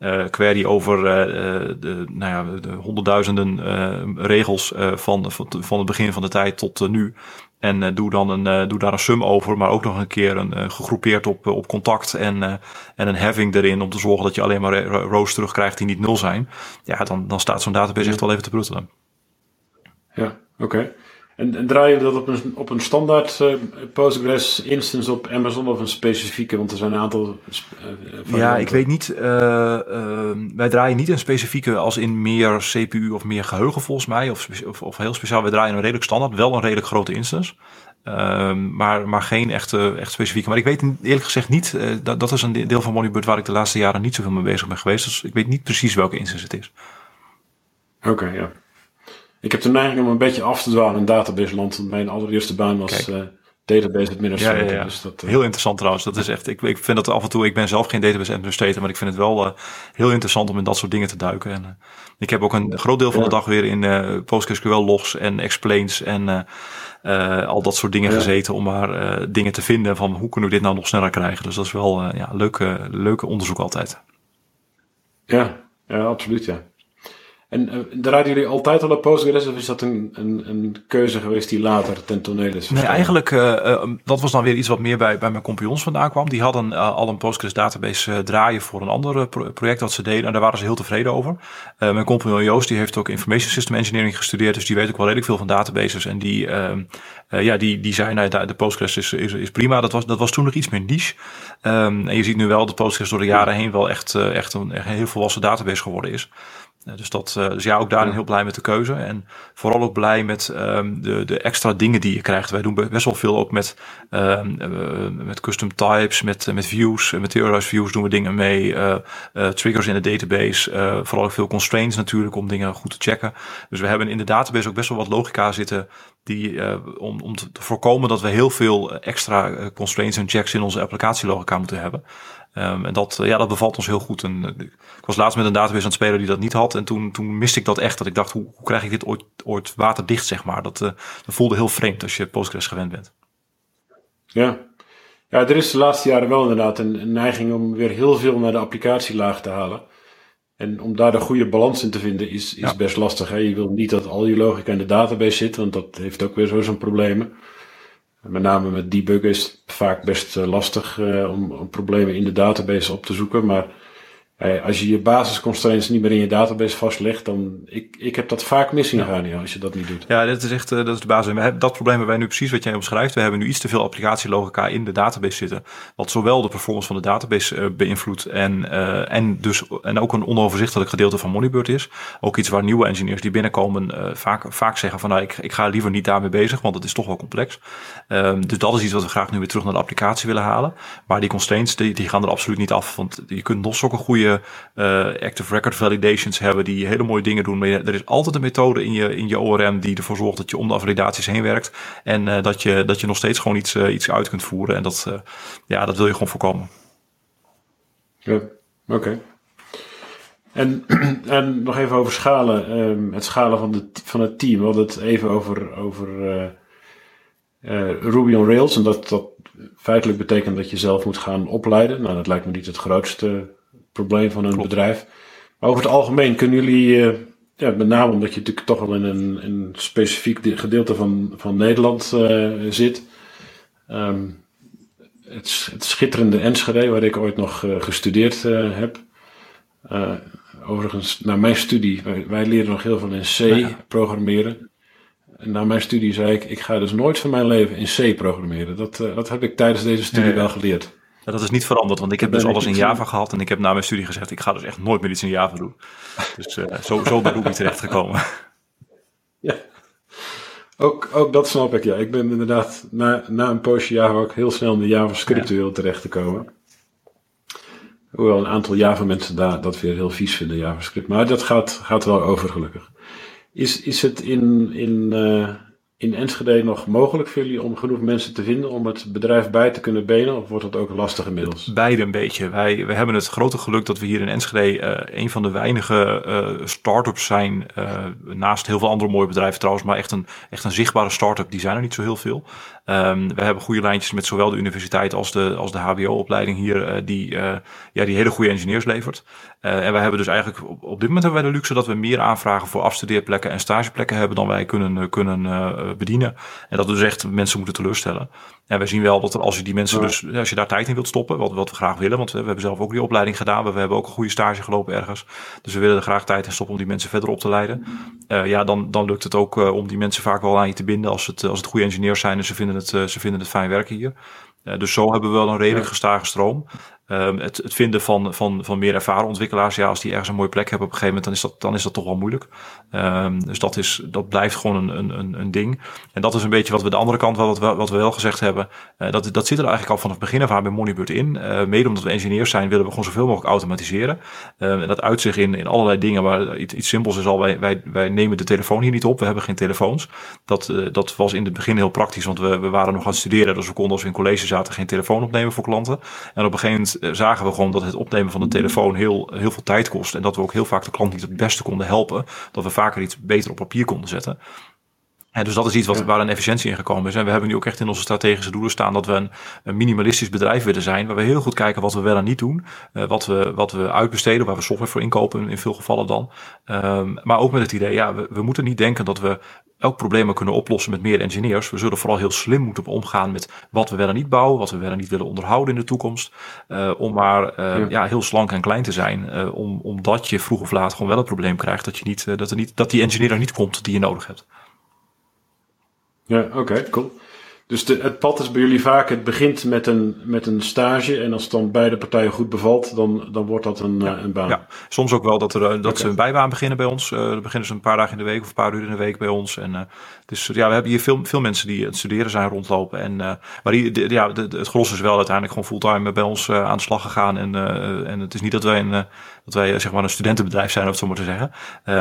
uh, query over uh, de, nou ja, de honderdduizenden uh, regels van, van, van het begin van de tijd tot nu. En doe dan een, doe daar een sum over, maar ook nog een keer een, gegroepeerd op, op contact en, en een heffing erin om te zorgen dat je alleen maar rows terugkrijgt die niet nul zijn. Ja, dan, dan staat zo'n database echt wel even te pruttelen. Ja, oké. Okay. En, en, draai je dat op een, op een standaard uh, Postgres instance op Amazon of een specifieke? Want er zijn een aantal. Uh, ja, ik weet niet. Uh, wij draaien niet een specifieke als in meer CPU of meer geheugen volgens mij. Of, of, of heel speciaal. Wij draaien een redelijk standaard. Wel een redelijk grote instance. Ehm, maar, maar geen echte, echt specifieke. Maar ik weet eerlijk gezegd niet. dat, dat is een deel van Moneybird waar ik de laatste jaren niet zoveel mee bezig ben geweest. Dus ik weet niet precies welke instance het is. Oké, ja. Ik heb de neiging om een beetje af te dwalen in database land. Mijn allereerste baan was uh, database administrator. Ja, ja, ja. Dus dat, uh... Heel interessant trouwens. Dat is echt, ik, ik vind dat af en toe, ik ben zelf geen database administrator, maar ik vind het wel uh, heel interessant om in dat soort dingen te duiken. En, ik heb ook een groot deel van de dag weer in PostgreSQL logs en explains en al dat soort dingen gezeten om maar dingen te vinden van hoe kunnen we dit nou nog sneller krijgen. Dus dat is wel ja, leuke, leuke onderzoek altijd. Ja, ja absoluut ja. En uh, draaiden jullie altijd al op Postgres of is dat een, een, een keuze geweest die later ten toneel is? Nee, eigenlijk, uh, uh, dat was dan weer iets wat meer bij, bij mijn compagnons vandaan kwam. Die hadden al een Postgres database draaien voor een ander pro project dat ze deden. En daar waren ze heel tevreden over. mijn compagnon Joost, die heeft ook Information System Engineering gestudeerd. Dus die weet ook wel redelijk veel van databases. En die, ehm, ja, die, die zei, nou, de Postgres is, is, is prima. Dat was, dat was toen nog iets meer niche. Um, en je ziet nu wel dat Postgres door de jaren heen wel echt, echt een, echt een heel volwassen database geworden is. Eh, dus, dat, uh, dus ja, ook daarin heel blij met de keuze. En vooral ook blij met um, de, de extra dingen die je krijgt. Wij doen best wel veel ook met, um, uh, met custom types, met, met views, materialized views doen we dingen mee. triggers in de database. vooral ook veel constraints natuurlijk om dingen goed te checken. Dus we hebben in de database ook best wel wat logica zitten die, om, om te voorkomen dat we heel veel extra constraints en checks in onze applicatielogica moeten hebben. Um, en dat, ja, dat bevalt ons heel goed. En, ik was laatst met een database aan het spelen die dat niet had. En toen, toen miste ik dat echt. Dat ik dacht, hoe, hoe krijg ik dit ooit, ooit waterdicht, zeg maar. Dat, uh, dat voelde heel vreemd als je Postgres gewend bent. Ja. ja, er is de laatste jaren wel inderdaad een, een neiging om weer heel veel naar de applicatielaag te halen. En om daar de goede balans in te vinden is, is ja. best lastig. Hè? Je wil niet dat al je logica in de database zit, want dat heeft ook weer zo zijn problemen. Met name met debuggen is het vaak best eh, lastig uh, om, om, problemen in de database op te zoeken. Maar als je je basisconstraints niet meer in je database vastlegt, dan ik, ik heb dat vaak mis in gaan, ja, als je dat niet doet. Ja, dat is echt dat is de basis. We hebben, dat probleem hebben wij nu precies wat jij omschrijft. We hebben nu iets te veel applicatielogica in de database zitten. Wat zowel de performance van de database beïnvloedt en, en, dus, en ook een onoverzichtelijk gedeelte van Moneybird is. Ook iets waar nieuwe engineers die binnenkomen vaak, vaak zeggen van nou, ik, ik ga liever niet daarmee bezig, want het is toch wel complex. Um, dus dat is iets wat we graag nu weer terug naar de applicatie willen halen. Maar die constraints die, die gaan er absoluut niet af. Want je kunt nog zulke goede uh, active record validations hebben die hele mooie dingen doen. Maar er is altijd een methode in je, in je ORM die ervoor zorgt dat je om de validaties heen werkt. En uh, dat, je, dat je nog steeds gewoon iets, uh, iets uit kunt voeren. En dat, ja, dat wil je gewoon voorkomen. Ja, oké. En, en nog even over schalen. Um, het schalen van, de, van het team. We hadden het even over, over Ruby on Rails. En dat, dat feitelijk betekent dat je zelf moet gaan opleiden. Nou, dat lijkt me niet het grootste probleem van een Klopt. bedrijf. Maar over het algemeen kunnen jullie, uh, ja, met name omdat je natuurlijk toch wel in een, een specifiek gedeelte van, van Nederland uh, zit. Um, het, het, schitterende Enschede, waar ik ooit nog gestudeerd heb. overigens, naar mijn studie, wij, wij, leren nog heel veel in C ja. programmeren. En na mijn studie zei ik, ik ga dus nooit van mijn leven in C programmeren. Dat, uh, dat heb ik tijdens deze studie ja, ja. wel geleerd. Ja, dat is niet veranderd, want ik heb dus alles in Java gehad. En ik heb na mijn studie gezegd, ik ga dus echt nooit meer iets in Java doen. Dus uh, zo, zo bij Ruby terechtgekomen. Ja, ook, ook dat snap ik. Ja, ik ben inderdaad na, na een poosje Java ook heel snel in de JavaScript-wereld terecht te komen. Hoewel een aantal Java mensen daar dat weer heel vies vinden, JavaScript. Maar dat gaat, gaat wel over, gelukkig. Is, is het in, in, uh, in Enschede nog mogelijk voor jullie om genoeg mensen te vinden om het bedrijf bij te kunnen benen? Of wordt dat ook lastig inmiddels? Beide een beetje. Wij, we hebben het grote geluk dat we hier in Enschede uh, een van de weinige uh, start-ups zijn. Uh, naast heel veel andere mooie bedrijven trouwens, maar echt een, echt een zichtbare start-up. Die zijn er niet zo heel veel. Um, we hebben goede lijntjes met zowel de universiteit als de, als de HBO-opleiding hier, uh, die, uh, ja, die hele goede engineers levert. Uh, en wij hebben dus eigenlijk op, op dit moment hebben wij de luxe dat we meer aanvragen voor afstudeerplekken en stageplekken hebben dan wij kunnen, kunnen bedienen. En dat we dus echt mensen moeten teleurstellen. En we zien wel dat er, als je die mensen dus, als je daar tijd in wilt stoppen, wat, wat we graag willen, want we, hebben zelf ook die opleiding gedaan, we hebben ook een goede stage gelopen ergens. Dus we willen er graag tijd in stoppen om die mensen verder op te leiden. Uh, ja, dan, dan lukt het ook uh, om die mensen vaak wel aan je te binden als het, als het goede engineers zijn en ze vinden het, uh, ze vinden het fijn werken hier. Dus zo hebben we wel een redelijk gestage stroom. Um, het, het, vinden van, van, van meer ervaren ontwikkelaars, ja, als die ergens een mooie plek hebben op een gegeven moment, dan is dat, dan is dat toch wel moeilijk. Um, dus dat, is, dat blijft gewoon een, een, een ding. En dat is een beetje wat we de andere kant, wat we, wat we wel gezegd hebben, uh, dat, dat zit er eigenlijk al vanaf het begin af aan bij Moneybird in. Uh, mede omdat we engineers zijn, willen we gewoon zoveel mogelijk automatiseren. Uh, en dat uit zich in, in allerlei dingen, maar iets, iets simpels is al, wij, wij, wij nemen de telefoon hier niet op, we hebben geen telefoons. Dat, dat was in het begin heel praktisch, want we, we waren nog aan het studeren, dus we konden als we in college zaten geen telefoon opnemen voor klanten. En op een gegeven moment zagen we gewoon dat het opnemen van de telefoon heel, heel veel tijd kost. En dat we ook heel vaak de klant niet het beste konden helpen. Dat we vaker iets beter op papier konden zetten. En dus dat is iets wat, waar een efficiëntie in gekomen is. En we hebben nu ook echt in onze strategische doelen staan dat we een, een minimalistisch bedrijf willen zijn. Waar we heel goed kijken wat we wel en niet doen. Uh, wat, we, wat we uitbesteden, waar we software voor inkopen in veel gevallen dan. Um, maar ook met het idee, ja, we, we moeten niet denken dat we elk probleem kunnen oplossen met meer engineers. We zullen vooral heel slim moeten omgaan met wat we wel en niet bouwen, wat we wel en niet willen onderhouden in de toekomst. Uh, om maar uh, ja. ja. heel slank en klein te zijn. Uh, om, omdat je vroeg of laat gewoon wel een probleem krijgt dat, je niet, dat, er niet, dat die engineer er niet komt die je nodig hebt. Ja, oké, cool. Dus de, het pad is bij jullie vaak, het begint met een, met een stage. En als het dan beide partijen goed bevalt, dan, dan wordt dat een, ja, een baan. Ja, soms ook wel dat, er, dat okay. ze een bijbaan beginnen bij ons. Uh, dan beginnen ze een paar dagen in de week of een paar uur in de week bij ons. En uh, dus ja, we hebben hier veel, veel mensen die aan het studeren zijn rondlopen. En, maar die, de, ja, de, het gros is wel uiteindelijk gewoon fulltime bij ons aan de slag gegaan. En, en het is niet dat wij een, dat wij zeg maar een studentenbedrijf zijn, of zo maar te zeggen.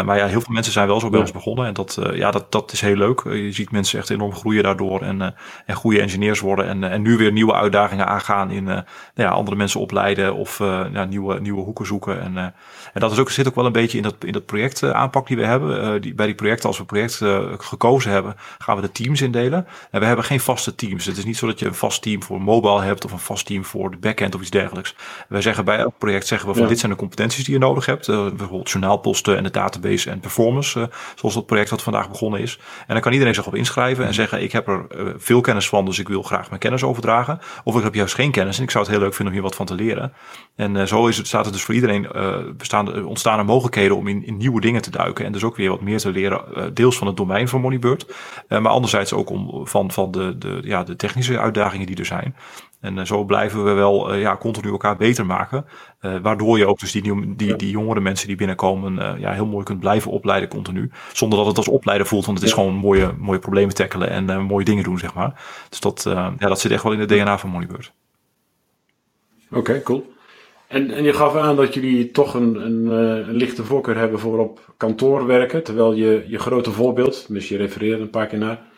maar ja, heel veel mensen zijn wel zo bij ja. ons begonnen. En dat, ja, dat, dat is heel leuk. je ziet mensen echt enorm groeien daardoor. En, en goede engineers worden en, en nu weer nieuwe uitdagingen aangaan in nou ja, andere mensen opleiden of ja, nieuwe, nieuwe hoeken zoeken. En, en dat is ook, zit ook wel een beetje in dat, in dat project aanpak die we hebben. die, bij die projecten, als we project gekozen hebben, gaan we de teams indelen. En we hebben geen vaste teams. Het is niet zo dat je een vast team voor mobile hebt of een vast team voor de backend of iets dergelijks. Wij zeggen bij elk project zeggen we van ja. dit zijn de competenties die je nodig hebt. bijvoorbeeld journaalposten en de database en performance, zoals dat project wat vandaag begonnen is. En dan kan iedereen zich op inschrijven en zeggen ik heb er veel kennis van, dus ik wil graag mijn kennis overdragen. Of ik heb juist geen kennis en ik zou het heel leuk vinden om hier wat van te leren. En zo is het, staat het dus voor iedereen, uh, bestaan, ontstaan er mogelijkheden om in, in, nieuwe dingen te duiken. En dus ook weer wat meer te leren, uh, deels van het domein van Moneybird. maar anderzijds ook om, van, van de, de, ja, de technische uitdagingen die er zijn. En zo blijven we wel ja, continu elkaar beter maken. waardoor je ook dus die, die, die jongere mensen die binnenkomen ja, heel mooi kunt blijven opleiden continu. Zonder dat het als opleider voelt, want het is gewoon mooie, mooie problemen tackelen en mooie dingen doen, zeg maar. Dus dat, ja, dat zit echt wel in het DNA van Moneybird. Oké, okay, cool. En, en je gaf aan dat jullie toch een, een, een, lichte voorkeur hebben voor op kantoor werken. Terwijl je, je grote voorbeeld, dus je refereerde een paar keer naar,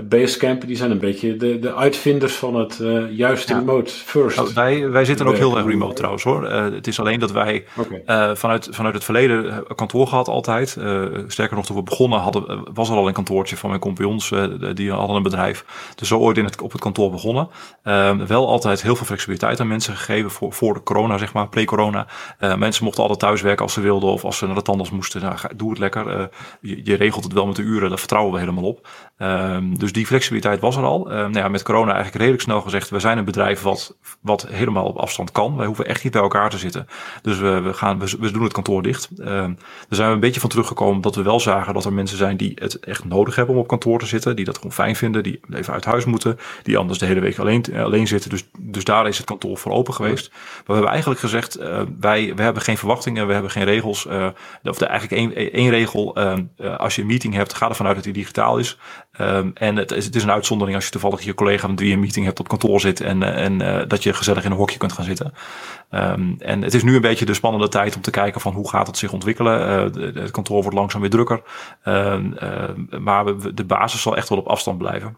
Basecamp, die zijn een beetje de, de uitvinders van het uh, juiste ja. remote first. Nou, wij, wij zitten ook heel erg remote trouwens hoor. Uh, het is alleen dat wij okay. uh, vanuit, vanuit het verleden kantoor gehad altijd. sterker nog, toen we begonnen hadden, was er al een kantoortje van mijn compagnons. die hadden een bedrijf. Dus zo ooit in het, op het kantoor begonnen. Ehm, wel altijd heel veel flexibiliteit aan mensen gegeven voor, voor de corona, zeg maar, pre-corona. mensen mochten altijd thuiswerken als ze wilden of als ze naar de tandarts moesten. Nou, doe het lekker. Je, je, regelt het wel met de uren, daar vertrouwen we helemaal op. Dus die flexibiliteit was er al. Uh, nou ja, met corona eigenlijk redelijk snel gezegd, we zijn een bedrijf wat, wat helemaal op afstand kan. Wij hoeven echt niet bij elkaar te zitten. Dus we, we, gaan, we, we doen het kantoor dicht. Uh, daar zijn we een beetje van teruggekomen dat we wel zagen dat er mensen zijn die het echt nodig hebben om op kantoor te zitten. Die dat gewoon fijn vinden, die even uit huis moeten. Die anders de hele week alleen, alleen zitten. Dus, dus daar is het kantoor voor open geweest. Maar we hebben eigenlijk gezegd, uh, wij we hebben geen verwachtingen, we hebben geen regels. of de, eigenlijk één, één regel, als je een meeting hebt, ga ervan uit dat die digitaal is. Um, en het is, het is een uitzondering als je toevallig je collega met wie je een meeting hebt op kantoor zit en, en uh, dat je gezellig in een hokje kunt gaan zitten. Um, en het is nu een beetje de spannende tijd om te kijken van hoe gaat het zich ontwikkelen. Uh, het kantoor wordt langzaam weer drukker. Uh, maar de basis zal echt wel op afstand blijven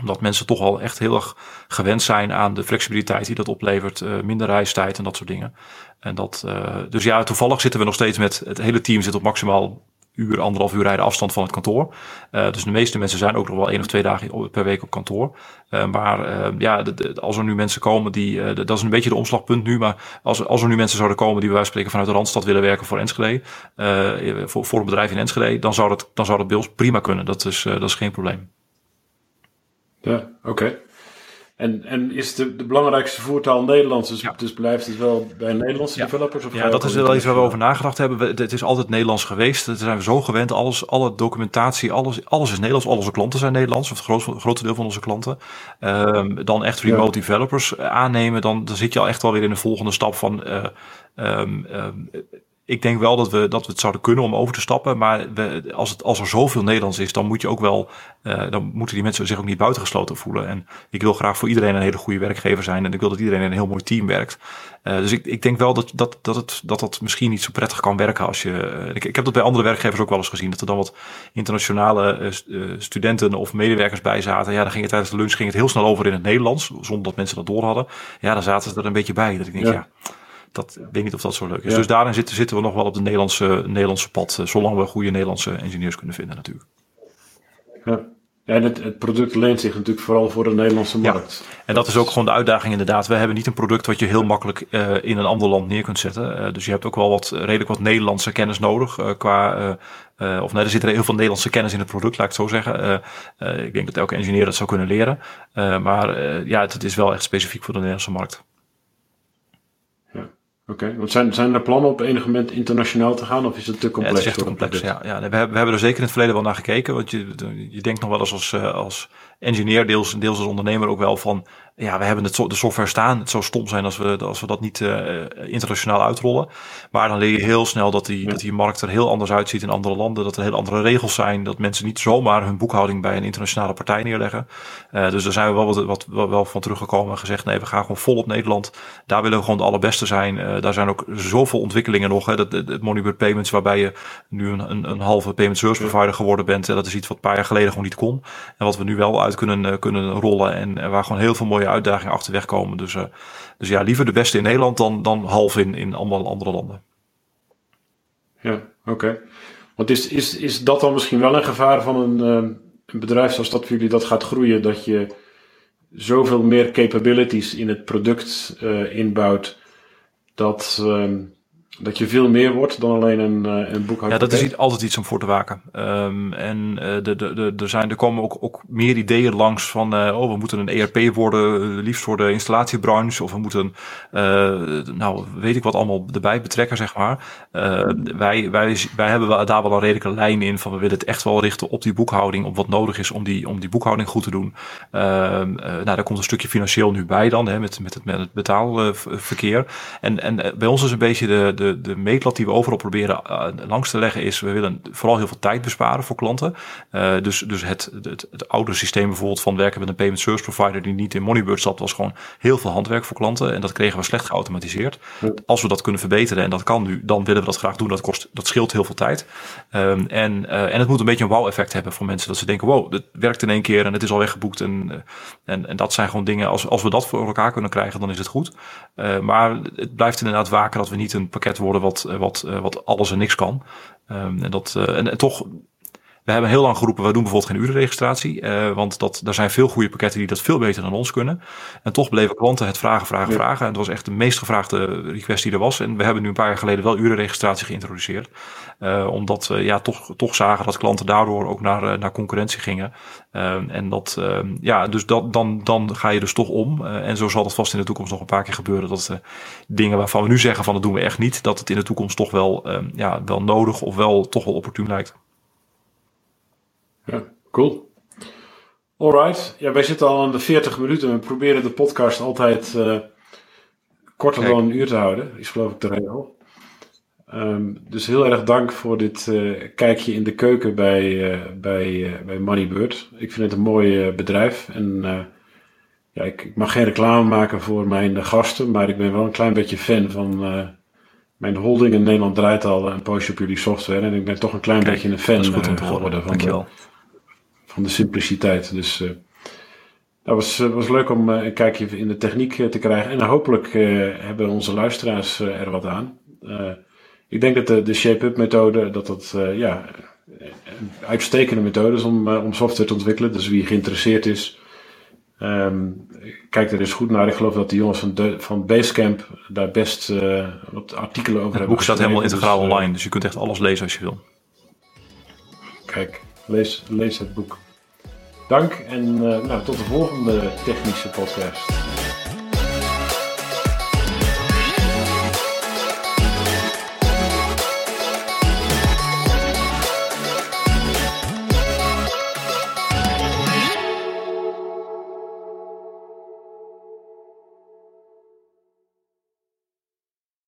omdat mensen toch al echt heel erg gewend zijn aan de flexibiliteit die dat oplevert. Minder reistijd en dat soort dingen. En dat, dus ja, toevallig zitten we nog steeds met het hele team zit op maximaal uur, anderhalf uur rijden afstand van het kantoor. Uh, dus de meeste mensen zijn ook nog wel één of twee dagen per week op kantoor. Uh, maar uh, ja, de, als er nu mensen komen die, de, dat is een beetje de omslagpunt nu, maar als, als er nu mensen zouden komen die bij wijze spreken vanuit de Randstad willen werken voor Enschede, voor, voor een bedrijf in Enschede, dan zou dat, dan zou dat bij ons prima kunnen. Dat is, dat is geen probleem. Ja, oké. En, en is de, de belangrijkste voertaal Nederlands? Dus, ja. dus blijft het wel bij Nederlandse ja. developers? Of ja, dat is wel iets waar we over nagedacht hebben. We, het is altijd Nederlands geweest. Daar zijn we zo gewend. Alles, alle documentatie, alles, alles is Nederlands. Al onze klanten zijn Nederlands. Of het grootste, grootste deel van onze klanten. Um, dan echt remote ja. developers aannemen. Dan, dan zit je al echt wel weer in de volgende stap van... Uh, um, um, ik denk wel dat we, dat we het zouden kunnen om over te stappen. Maar we, als, het, als er zoveel Nederlands is, dan moet je ook wel. Uh, dan moeten die mensen zich ook niet buitengesloten voelen. En ik wil graag voor iedereen een hele goede werkgever zijn. En ik wil dat iedereen in een heel mooi team werkt. Uh, dus ik, ik denk wel dat dat, dat, het, dat dat misschien niet zo prettig kan werken als je. Uh, ik, ik heb dat bij andere werkgevers ook wel eens gezien. Dat er dan wat internationale studenten of medewerkers bij zaten. Ja, dan ging het tijdens de lunch ging het heel snel over in het Nederlands. Zonder dat mensen dat door hadden. Ja, dan zaten ze er een beetje bij. Dat ik denk, ja. ja dat ik weet niet of dat zo leuk is. Ja. Dus daarin zitten, zitten we nog wel op de Nederlandse, Nederlandse pad. Zolang we goede Nederlandse engineers kunnen vinden natuurlijk. Ja. Ja, en het, het, product leent zich natuurlijk vooral voor de Nederlandse markt. Ja. En dat is ook gewoon de uitdaging inderdaad. We hebben niet een product wat je heel makkelijk uh, in een ander land neer kunt zetten. Uh, dus je hebt ook wel wat redelijk wat Nederlandse kennis nodig. Uh, qua, of nee, er zit er heel veel Nederlandse kennis in het product, laat ik het zo zeggen. ik denk dat elke engineer dat zou kunnen leren. maar ja, het, het, is wel echt specifiek voor de Nederlandse markt. Oké, want zijn, zijn er plannen op enig moment internationaal te gaan of is het te complex? Ja, het is echt te complex, ja. ja we, hebben, we hebben er zeker in het verleden wel naar gekeken. Want je, je denkt nog wel eens als, als engineer, deels, deels als ondernemer ook wel van ja, we hebben het, de software staan. Het zou stom zijn als we, als we dat niet uh, internationaal uitrollen. Maar dan leer je heel snel dat die, dat die markt er heel anders uitziet in andere landen. Dat er heel andere regels zijn. Dat mensen niet zomaar hun boekhouding bij een internationale partij neerleggen. Uh, dus daar zijn we wel, wat, wat, wel, wel van teruggekomen en gezegd: nee, we gaan gewoon vol op Nederland. Daar willen we gewoon de allerbeste zijn. Uh, daar zijn ook zoveel ontwikkelingen nog. Hè. Dat, het Moneybird Payments, waarbij je nu een, een, een halve payment service provider geworden bent. dat is iets wat een paar jaar geleden gewoon niet kon. En wat we nu wel kunnen, kunnen rollen. En waar gewoon heel veel mooie uitdagingen achterweg komen. Dus, uh, dus ja, liever de beste in Nederland dan, dan half in, in allemaal andere landen. Ja, oké. Want is, is, is dat dan misschien wel een gevaar van een, uh, een bedrijf zoals dat jullie dat gaat groeien, dat je zoveel meer capabilities in het product inbouwt, dat, uh, dat je veel meer wordt dan alleen een, uh, een boekhouding. Ja, dat is altijd iets om voor te waken. Um, en uh, de, de, de, er, zijn, er komen ook, ook meer ideeën langs van, uh, oh, we moeten een ERP worden, liefst voor de installatiebranche, of we moeten, nou, weet ik wat allemaal erbij betrekken, zeg maar. wij, wij, wij hebben daar wel een redelijke lijn in van, we willen het echt wel richten op die boekhouding, op wat nodig is om die, om die boekhouding goed te doen. nou, daar komt een stukje financieel nu bij dan, hè, met, met, het, met het betaalverkeer. En, en bij ons is een beetje de, de de, de meetlat die we overal proberen uh, langs te leggen is, we willen vooral heel veel tijd besparen voor klanten. Uh, dus dus het, het, het, oude systeem bijvoorbeeld van werken met een payment service provider die niet in Moneybird zat, was gewoon heel veel handwerk voor klanten. En dat kregen we slecht geautomatiseerd. Als we dat kunnen verbeteren, en dat kan nu, dan willen we dat graag doen. Dat, kost, dat scheelt heel veel tijd. Um, en, uh, en het moet een beetje een wow-effect hebben voor mensen. Dat ze denken, wow, het werkt in één keer en het is al weggeboekt. En, en, en dat zijn gewoon dingen, als, als we dat voor elkaar kunnen krijgen, dan is het goed. maar het blijft inderdaad waken dat we niet een pakket worden wat, eh, wat, eh, wat alles en niks kan. Um, en, dat, uh, en, en, toch we hebben heel lang geroepen, we doen bijvoorbeeld geen urenregistratie. Uh, want dat, er zijn veel goede pakketten die dat veel beter dan ons kunnen. En toch bleven klanten het vragen, vragen, vragen. En het was echt de meest gevraagde request die er was. En we hebben nu een paar jaar geleden wel urenregistratie geïntroduceerd. Uh, omdat we ja, toch, toch zagen dat klanten daardoor ook naar, naar concurrentie gingen. En dat, ja, dus dat, dan, dan ga je dus toch om. en zo zal het vast in de toekomst nog een paar keer gebeuren. Dat dingen waarvan we nu zeggen van dat doen we echt niet. Dat het in de toekomst toch wel, ja, wel nodig of wel toch wel opportun lijkt. Ja, cool. Alright. Ja, wij zitten al aan de 40 minuten. We proberen de podcast altijd uh, korter Kijk. dan een uur te houden. Is geloof ik de regel. Um, dus heel erg dank voor dit uh, kijkje in de keuken bij, uh, bij, bij Moneybird. Ik vind het een mooi bedrijf. En ja, ik, ik, mag geen reclame maken voor mijn gasten. Maar ik ben wel een klein beetje fan van mijn holding in Nederland draait al een poosje op jullie software. En ik ben toch een klein Kijk, beetje een fan geworden van de, van de simpliciteit. Dus uh, dat was, uh, was leuk om uh, een kijkje in de techniek te krijgen. En hopelijk hebben onze luisteraars er wat aan. ik denk dat de, de Shape-up methode, dat dat ja, een uitstekende methode is om, om software te ontwikkelen. Dus wie geïnteresseerd is, um, kijk er eens goed naar. Ik geloof dat de jongens van, de, van Basecamp daar best wat artikelen over hebben. Het boek staat helemaal integraal dus, online, dus je kunt echt alles lezen als je wil. Kijk, lees, lees het boek. Dank en uh, nou, tot de volgende technische podcast.